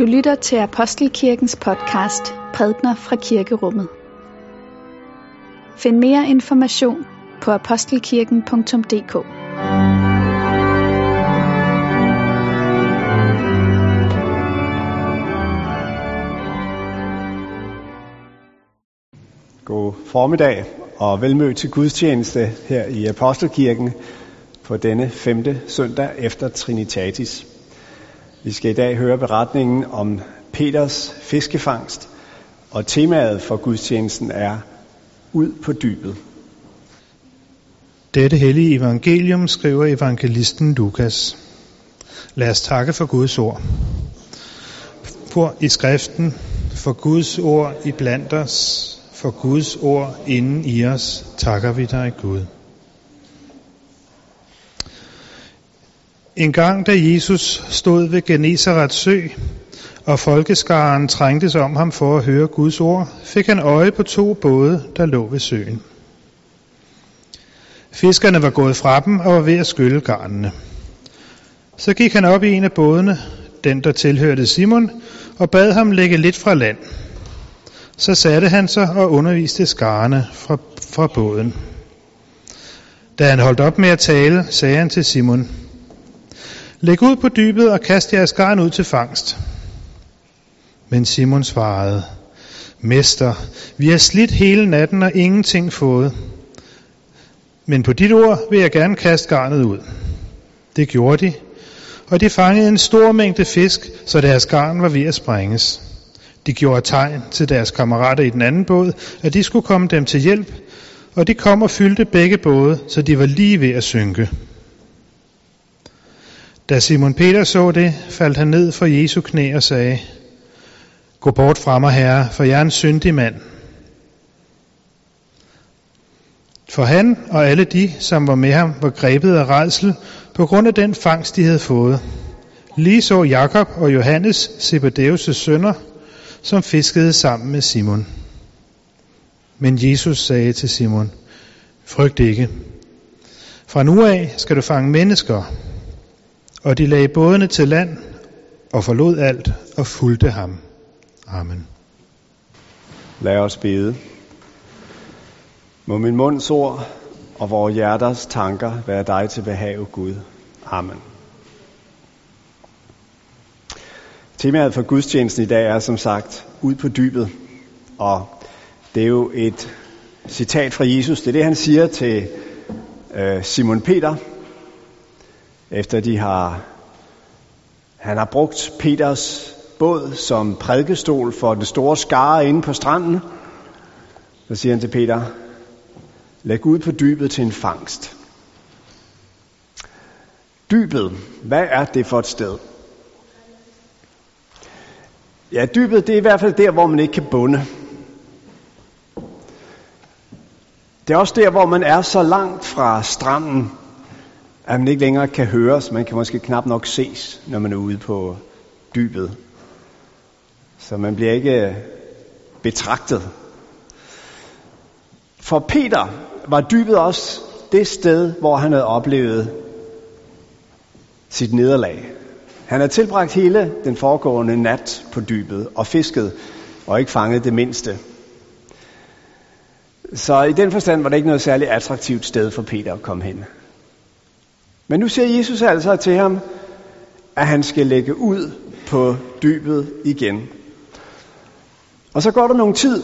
Du lytter til Apostelkirkens podcast Prædner fra Kirkerummet. Find mere information på apostelkirken.dk God formiddag og velmød til gudstjeneste her i Apostelkirken på denne femte søndag efter Trinitatis. Vi skal i dag høre beretningen om Peters fiskefangst, og temaet for gudstjenesten er Ud på dybet. Dette hellige evangelium skriver evangelisten Lukas. Lad os takke for Guds ord. For i skriften, for Guds ord i blandt os, for Guds ord inden i os, takker vi dig Gud. En gang da Jesus stod ved Genesarets sø, og folkeskaren trængtes om ham for at høre Guds ord, fik han øje på to både, der lå ved søen. Fiskerne var gået fra dem og var ved at skylle garnene. Så gik han op i en af bådene, den der tilhørte Simon, og bad ham lægge lidt fra land. Så satte han sig og underviste skarne fra, fra båden. Da han holdt op med at tale, sagde han til Simon, Læg ud på dybet og kast jeres garn ud til fangst. Men Simon svarede, Mester, vi har slidt hele natten og ingenting fået. Men på dit ord vil jeg gerne kaste garnet ud. Det gjorde de, og de fangede en stor mængde fisk, så deres garn var ved at sprænges. De gjorde tegn til deres kammerater i den anden båd, at de skulle komme dem til hjælp, og de kom og fyldte begge både, så de var lige ved at synke. Da Simon Peter så det, faldt han ned for Jesu knæ og sagde, Gå bort fra mig, Herre, for jeg er en syndig mand. For han og alle de, som var med ham, var grebet af redsel på grund af den fangst, de havde fået. Lige så Jakob og Johannes, Zebedeus' sønner, som fiskede sammen med Simon. Men Jesus sagde til Simon, frygt ikke. Fra nu af skal du fange mennesker. Og de lagde bådene til land og forlod alt og fulgte ham. Amen. Lad os bede. Må min munds ord og vores hjerters tanker være dig til behag, Gud. Amen. Temaet for gudstjenesten i dag er som sagt ud på dybet. Og det er jo et citat fra Jesus. Det er det, han siger til øh, Simon Peter, efter de har, han har brugt Peters båd som prædikestol for den store skare inde på stranden. Så siger han til Peter, læg ud på dybet til en fangst. Dybet, hvad er det for et sted? Ja, dybet det er i hvert fald der, hvor man ikke kan bunde. Det er også der, hvor man er så langt fra stranden, at man ikke længere kan høres. Man kan måske knap nok ses, når man er ude på dybet. Så man bliver ikke øh, betragtet. For Peter var dybet også det sted, hvor han havde oplevet sit nederlag. Han havde tilbragt hele den foregående nat på dybet og fisket og ikke fanget det mindste. Så i den forstand var det ikke noget særligt attraktivt sted for Peter at komme hen. Men nu siger Jesus altså til ham, at han skal lægge ud på dybet igen. Og så går der nogen tid,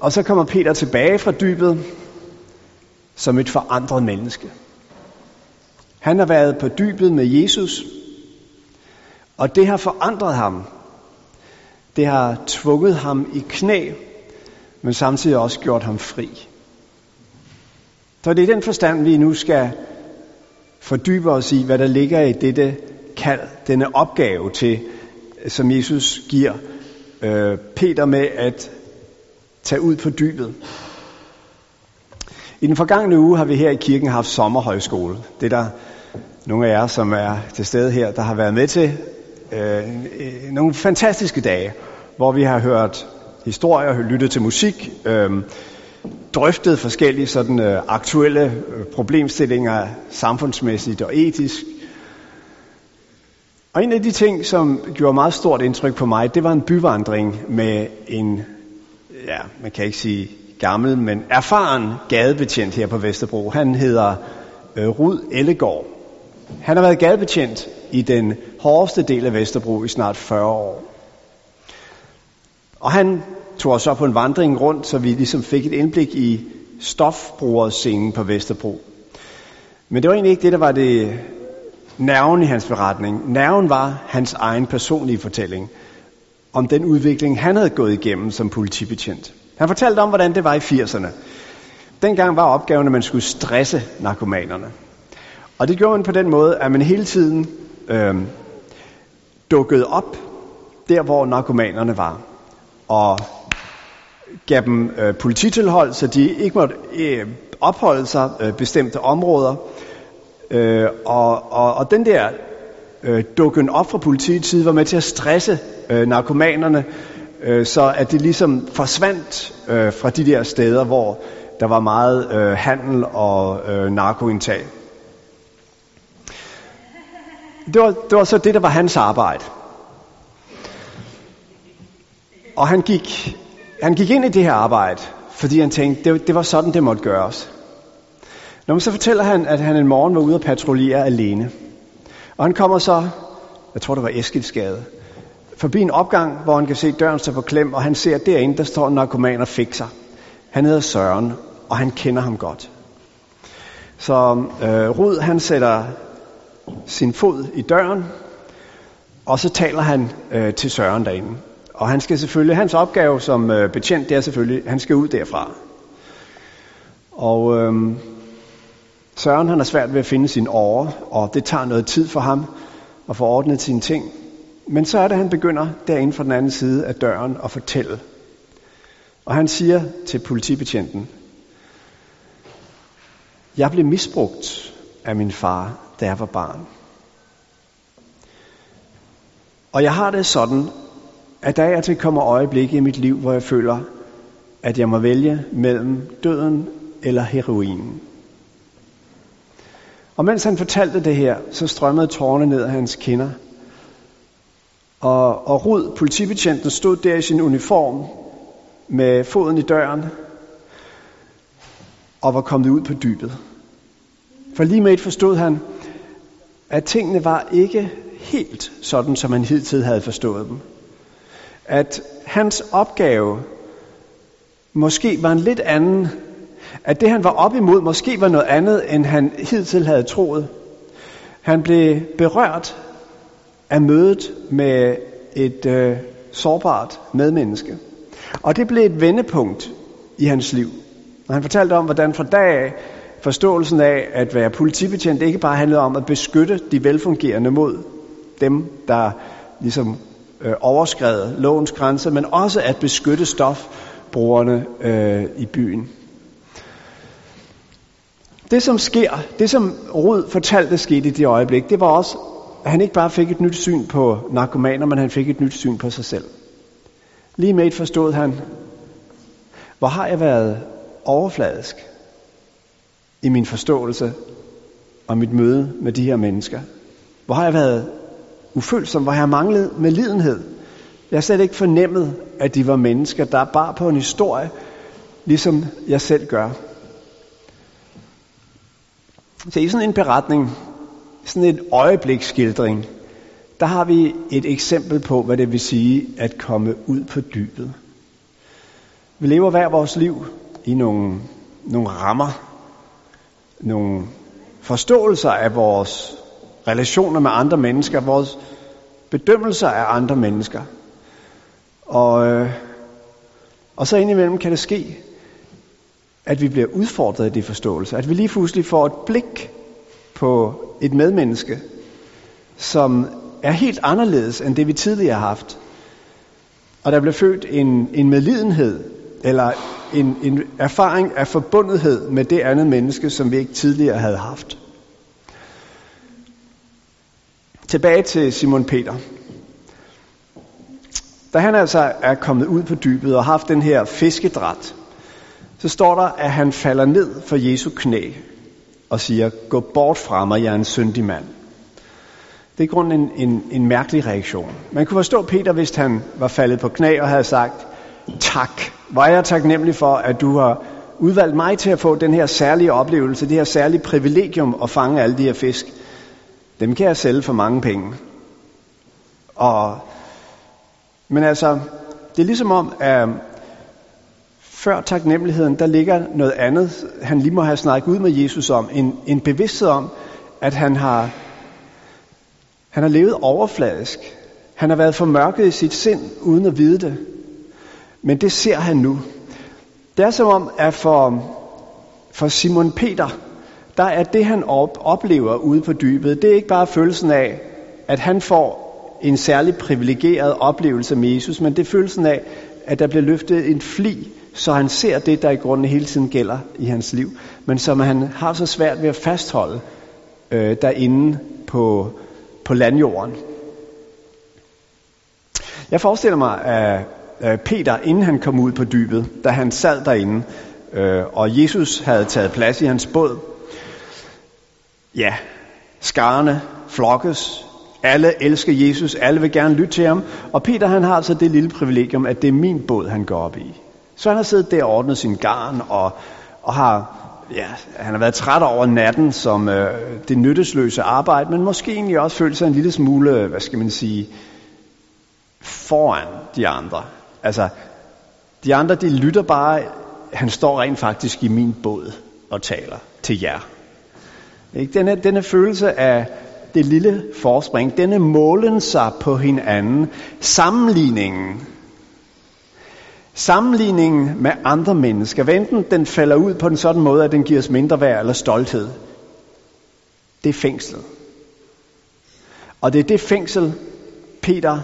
og så kommer Peter tilbage fra dybet som et forandret menneske. Han har været på dybet med Jesus, og det har forandret ham. Det har tvunget ham i knæ, men samtidig også gjort ham fri. Så det er den forstand, vi nu skal fordybe os i, hvad der ligger i dette kald, denne opgave til, som Jesus giver øh, Peter med at tage ud på dybet. I den forgangne uge har vi her i kirken haft sommerhøjskole. Det er der nogle af jer, som er til stede her, der har været med til øh, øh nogle fantastiske dage, hvor vi har hørt historier, lyttet til musik, øh, drøftet forskellige sådan, øh, aktuelle øh, problemstillinger samfundsmæssigt og etisk. Og en af de ting, som gjorde meget stort indtryk på mig, det var en byvandring med en, ja, man kan ikke sige gammel, men erfaren gadebetjent her på Vesterbro. Han hedder øh, Rud Ellegaard. Han har været gadebetjent i den hårdeste del af Vesterbro i snart 40 år. Og han tog os så på en vandring rundt, så vi ligesom fik et indblik i stofbrugerscenen på Vesterbro. Men det var egentlig ikke det, der var det nerven i hans beretning. Nerven var hans egen personlige fortælling om den udvikling, han havde gået igennem som politibetjent. Han fortalte om, hvordan det var i 80'erne. Dengang var opgaven, at man skulle stresse narkomanerne. Og det gjorde man på den måde, at man hele tiden øh, dukkede op der, hvor narkomanerne var. Og gav dem øh, polititilhold, så de ikke måtte øh, opholde sig øh, bestemte områder. Øh, og, og, og den der øh, dukken op fra politiets side var med til at stresse øh, narkomanerne, øh, så at det ligesom forsvandt øh, fra de der steder, hvor der var meget øh, handel og øh, narkoindtag. Det var, det var så det, der var hans arbejde. Og han gik, han gik ind i det her arbejde, fordi han tænkte, det, det var sådan, det måtte gøres. Når man så fortæller han, at han en morgen var ude at patruljere alene. Og han kommer så, jeg tror det var Eskildsgade, forbi en opgang, hvor han kan se døren stå på klem, og han ser derinde, der står en narkoman og fikser. Han hedder Søren, og han kender ham godt. Så øh, Rud, han sætter sin fod i døren, og så taler han øh, til Søren derinde. Og han skal selvfølgelig, hans opgave som øh, betjent, det er selvfølgelig, han skal ud derfra. Og øh, Søren han har svært ved at finde sin åre, og det tager noget tid for ham at få ordnet sine ting. Men så er det, at han begynder derinde fra den anden side af døren at fortælle. Og han siger til politibetjenten, jeg blev misbrugt af min far, da jeg var barn. Og jeg har det sådan, at der er til kommer øjeblikke i mit liv, hvor jeg føler, at jeg må vælge mellem døden eller heroinen. Og mens han fortalte det her, så strømmede tårerne ned af hans kinder. Og, og Rud, politibetjenten, stod der i sin uniform med foden i døren og var kommet ud på dybet. For lige med et forstod han, at tingene var ikke helt sådan, som han hidtil havde forstået dem. At hans opgave måske var en lidt anden, at det han var op imod måske var noget andet, end han hidtil havde troet. Han blev berørt af mødet med et øh, sårbart medmenneske. Og det blev et vendepunkt i hans liv. Og han fortalte om, hvordan fra dag af forståelsen af at være politibetjent ikke bare handlede om at beskytte de velfungerende mod dem, der ligesom øh, overskred lovens grænser, men også at beskytte stofbrugerne øh, i byen. Det som sker, det som Rud fortalte skete i det øjeblik, det var også, at han ikke bare fik et nyt syn på narkomaner, men han fik et nyt syn på sig selv. Lige med et forstod han, hvor har jeg været overfladisk i min forståelse og mit møde med de her mennesker. Hvor har jeg været ufølsom, hvor jeg manglet med lidenhed. Jeg slet ikke fornemmet, at de var mennesker, der bar på en historie, ligesom jeg selv gør. Så i sådan en beretning, sådan en øjebliksskildring, der har vi et eksempel på, hvad det vil sige at komme ud på dybet. Vi lever hver vores liv i nogle, nogle rammer, nogle forståelser af vores relationer med andre mennesker, vores bedømmelser af andre mennesker. Og, øh, og så indimellem kan det ske, at vi bliver udfordret i de forståelser. At vi lige pludselig får et blik på et medmenneske, som er helt anderledes end det, vi tidligere har haft. Og der bliver født en, en medlidenhed, eller en, en erfaring af forbundethed med det andet menneske, som vi ikke tidligere havde haft. Tilbage til Simon Peter. Da han altså er kommet ud på dybet og har haft den her fiskedræt, så står der, at han falder ned for Jesu knæ og siger, gå bort fra mig, jeg er en syndig mand. Det er i grunden en, en, en mærkelig reaktion. Man kunne forstå Peter, hvis han var faldet på knæ og havde sagt, tak, hvor er jeg taknemmelig for, at du har udvalgt mig til at få den her særlige oplevelse, det her særlige privilegium at fange alle de her fisk. Dem kan jeg sælge for mange penge. Og, men altså, det er ligesom om, at før taknemmeligheden, der ligger noget andet, han lige må have snakket ud med Jesus om. En, en bevidsthed om, at han har, han har levet overfladisk. Han har været formørket i sit sind, uden at vide det. Men det ser han nu. Det er som om, at for, for Simon Peter, der er det, han op, oplever ude på dybet, det er ikke bare følelsen af, at han får en særlig privilegeret oplevelse med Jesus, men det er følelsen af, at der bliver løftet en fli, så han ser det, der i grunden hele tiden gælder i hans liv, men som han har så svært ved at fastholde øh, derinde på, på landjorden. Jeg forestiller mig, at Peter, inden han kom ud på dybet, da han sad derinde, øh, og Jesus havde taget plads i hans båd, ja, skarne flokkes, alle elsker Jesus, alle vil gerne lytte til ham, og Peter han har altså det lille privilegium, at det er min båd, han går op i. Så han har siddet der og ordnet sin garn, og, og har, ja, han har været træt over natten som øh, det nyttesløse arbejde, men måske egentlig også følt sig en lille smule, hvad skal man sige, foran de andre. Altså, de andre, de lytter bare, han står rent faktisk i min båd og taler til jer. Ikke? Denne, denne følelse af det lille forspring, denne målen sig på hinanden, sammenligningen, sammenligningen med andre mennesker, hvad enten den falder ud på en sådan måde, at den giver os mindre værd eller stolthed, det er fængslet. Og det er det fængsel, Peter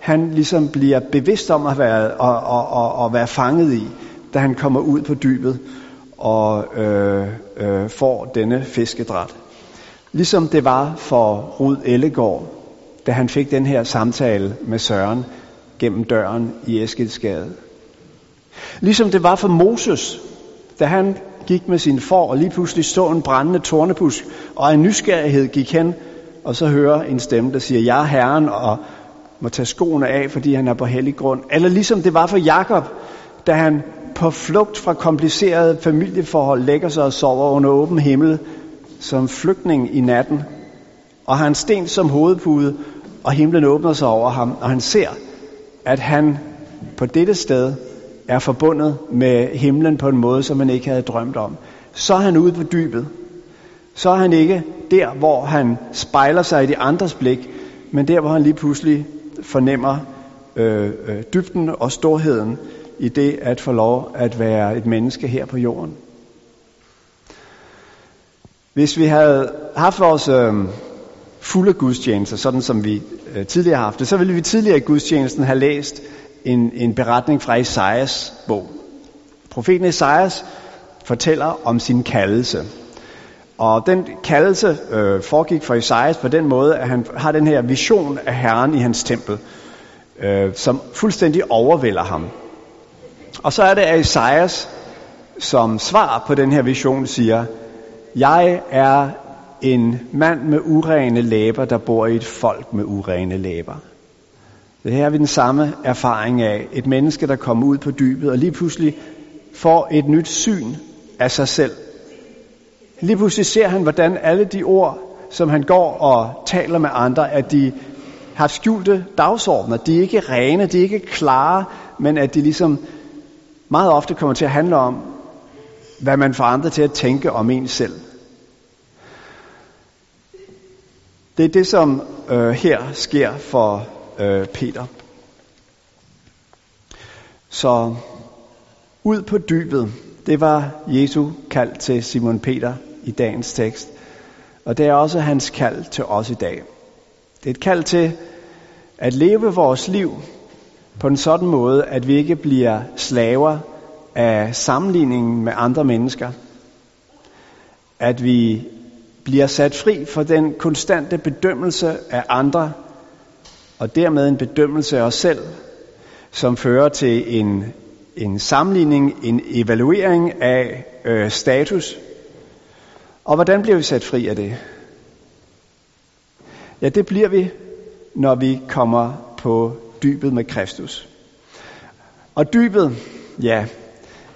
han ligesom bliver bevidst om at være, og, og, og, og være fanget i, da han kommer ud på dybet og øh, øh, får denne fiskedræt. Ligesom det var for Rud Ellegård, da han fik den her samtale med Søren gennem døren i Eskildsgade. Ligesom det var for Moses, da han gik med sin for og lige pludselig så en brændende tornebusk, og en nysgerrighed gik hen, og så hører en stemme, der siger, jeg er Herren, og må tage skoene af, fordi han er på hellig grund. Eller ligesom det var for Jakob, da han på flugt fra komplicerede familieforhold lægger sig og sover under åben himmel som flygtning i natten. Og har en sten som hovedpude, og himlen åbner sig over ham, og han ser, at han på dette sted er forbundet med himlen på en måde, som han ikke havde drømt om. Så er han ude på dybet. Så er han ikke der, hvor han spejler sig i de andres blik, men der, hvor han lige pludselig fornemmer øh, øh, dybden og storheden i det at få lov at være et menneske her på jorden. Hvis vi havde haft vores øh, fulde gudstjenester, sådan som vi øh, tidligere har haft det, så ville vi tidligere i gudstjenesten have læst en, en beretning fra Esajas bog. Profeten Esajas fortæller om sin kaldelse. Og den kaldelse øh, foregik for Esajas på den måde, at han har den her vision af Herren i hans tempel, øh, som fuldstændig overvælder ham. Og så er det, at Esajas som svar på den her vision siger, jeg er en mand med urene læber, der bor i et folk med urene læber. Det her er vi den samme erfaring af et menneske, der kommer ud på dybet og lige pludselig får et nyt syn af sig selv Lige pludselig ser han, hvordan alle de ord, som han går og taler med andre, at de har skjulte dagsordner. De er ikke rene, de er ikke klare, men at de ligesom meget ofte kommer til at handle om, hvad man får andre til at tænke om en selv. Det er det, som øh, her sker for øh, Peter. Så ud på dybet, det var Jesu kald til Simon Peter i dagens tekst. Og det er også hans kald til os i dag. Det er et kald til at leve vores liv på en sådan måde, at vi ikke bliver slaver af sammenligningen med andre mennesker. At vi bliver sat fri for den konstante bedømmelse af andre, og dermed en bedømmelse af os selv, som fører til en, en sammenligning, en evaluering af øh, status, og hvordan bliver vi sat fri af det? Ja, det bliver vi, når vi kommer på dybet med Kristus. Og dybet, ja,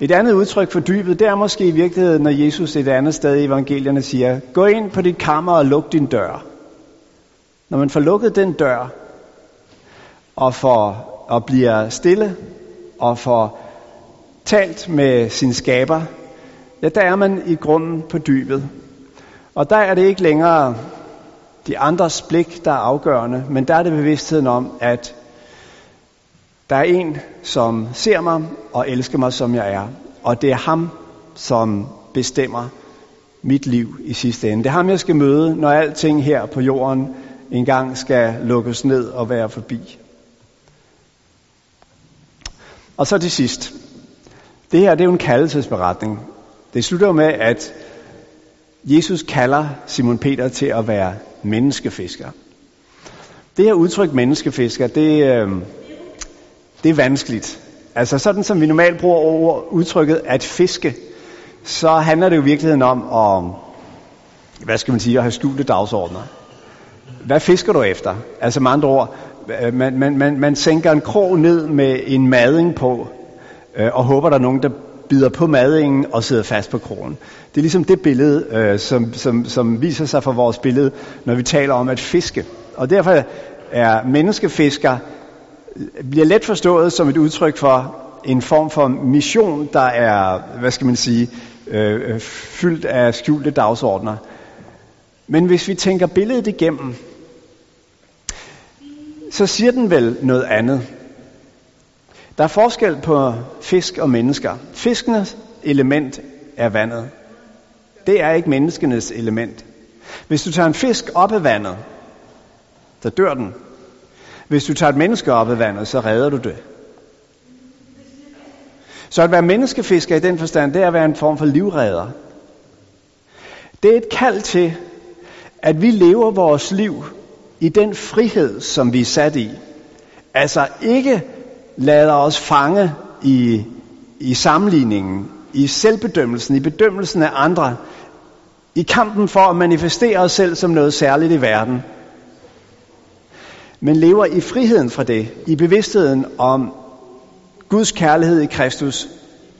et andet udtryk for dybet, det er måske i virkeligheden, når Jesus et andet sted i evangelierne siger, gå ind på dit kammer og luk din dør. Når man får lukket den dør, og, får, og bliver stille, og får talt med sin skaber, ja, der er man i grunden på dybet. Og der er det ikke længere de andres blik, der er afgørende, men der er det bevidstheden om, at der er en, som ser mig og elsker mig, som jeg er. Og det er ham, som bestemmer mit liv i sidste ende. Det er ham, jeg skal møde, når alting her på jorden engang skal lukkes ned og være forbi. Og så til sidst. Det her det er jo en kaldelsesberetning. Det slutter med, at Jesus kalder Simon Peter til at være menneskefisker. Det her udtryk menneskefisker, det, øh, det er vanskeligt. Altså sådan som vi normalt bruger over udtrykket at fiske, så handler det jo i virkeligheden om at, hvad skal man sige, at have skjulte dagsordner. Hvad fisker du efter? Altså med andre ord, øh, man, man, man, man sænker en krog ned med en mading på, øh, og håber, der er nogen, der bider på madingen og sidder fast på krogen. Det er ligesom det billede, øh, som, som, som viser sig for vores billede, når vi taler om at fiske. Og derfor er menneskefisker bliver let forstået som et udtryk for en form for mission, der er, hvad skal man sige, øh, øh, fyldt af skjulte dagsordner. Men hvis vi tænker billedet igennem, så siger den vel noget andet. Der er forskel på fisk og mennesker. Fiskenes element er vandet. Det er ikke menneskenes element. Hvis du tager en fisk op af vandet, så dør den. Hvis du tager et menneske op af vandet, så redder du det. Så at være menneskefisker i den forstand, det er at være en form for livredder. Det er et kald til, at vi lever vores liv i den frihed, som vi er sat i. Altså ikke lader os fange i, i sammenligningen, i selvbedømmelsen, i bedømmelsen af andre, i kampen for at manifestere os selv som noget særligt i verden, men lever i friheden fra det, i bevidstheden om Guds kærlighed i Kristus,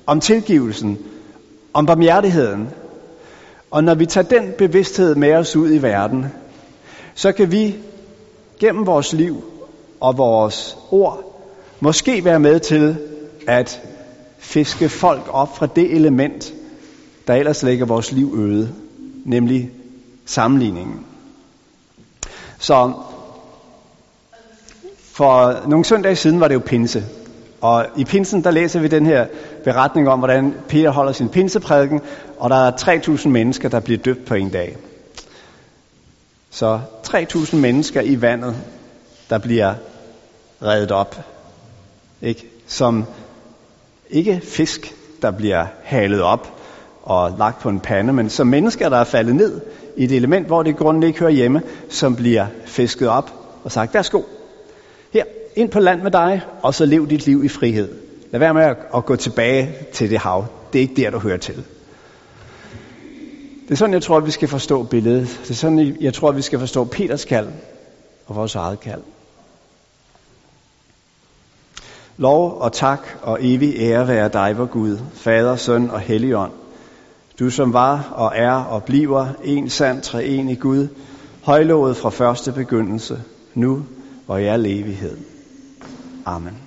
om tilgivelsen, om barmhjertigheden. Og når vi tager den bevidsthed med os ud i verden, så kan vi gennem vores liv og vores ord måske være med til at fiske folk op fra det element, der ellers lægger vores liv øde, nemlig sammenligningen. Så for nogle søndage siden var det jo pinse. Og i pinsen, der læser vi den her beretning om, hvordan Peter holder sin pinseprædiken, og der er 3.000 mennesker, der bliver døbt på en dag. Så 3.000 mennesker i vandet, der bliver reddet op. Ikke? Som ikke fisk, der bliver halet op og lagt på en pande, men som mennesker, der er faldet ned i et element, hvor det grunden ikke hører hjemme, som bliver fisket op og sagt, værsgo, ind på land med dig, og så lev dit liv i frihed. Lad være med at gå tilbage til det hav. Det er ikke der, du hører til. Det er sådan, jeg tror, at vi skal forstå billedet. Det er sådan, jeg tror, at vi skal forstå Peters kald og vores eget kald. Lov og tak og evig ære være dig, vor Gud, Fader, Søn og Helligånd. Du som var og er og bliver en sand treenig Gud, højlovet fra første begyndelse, nu og i al evighed. Amen.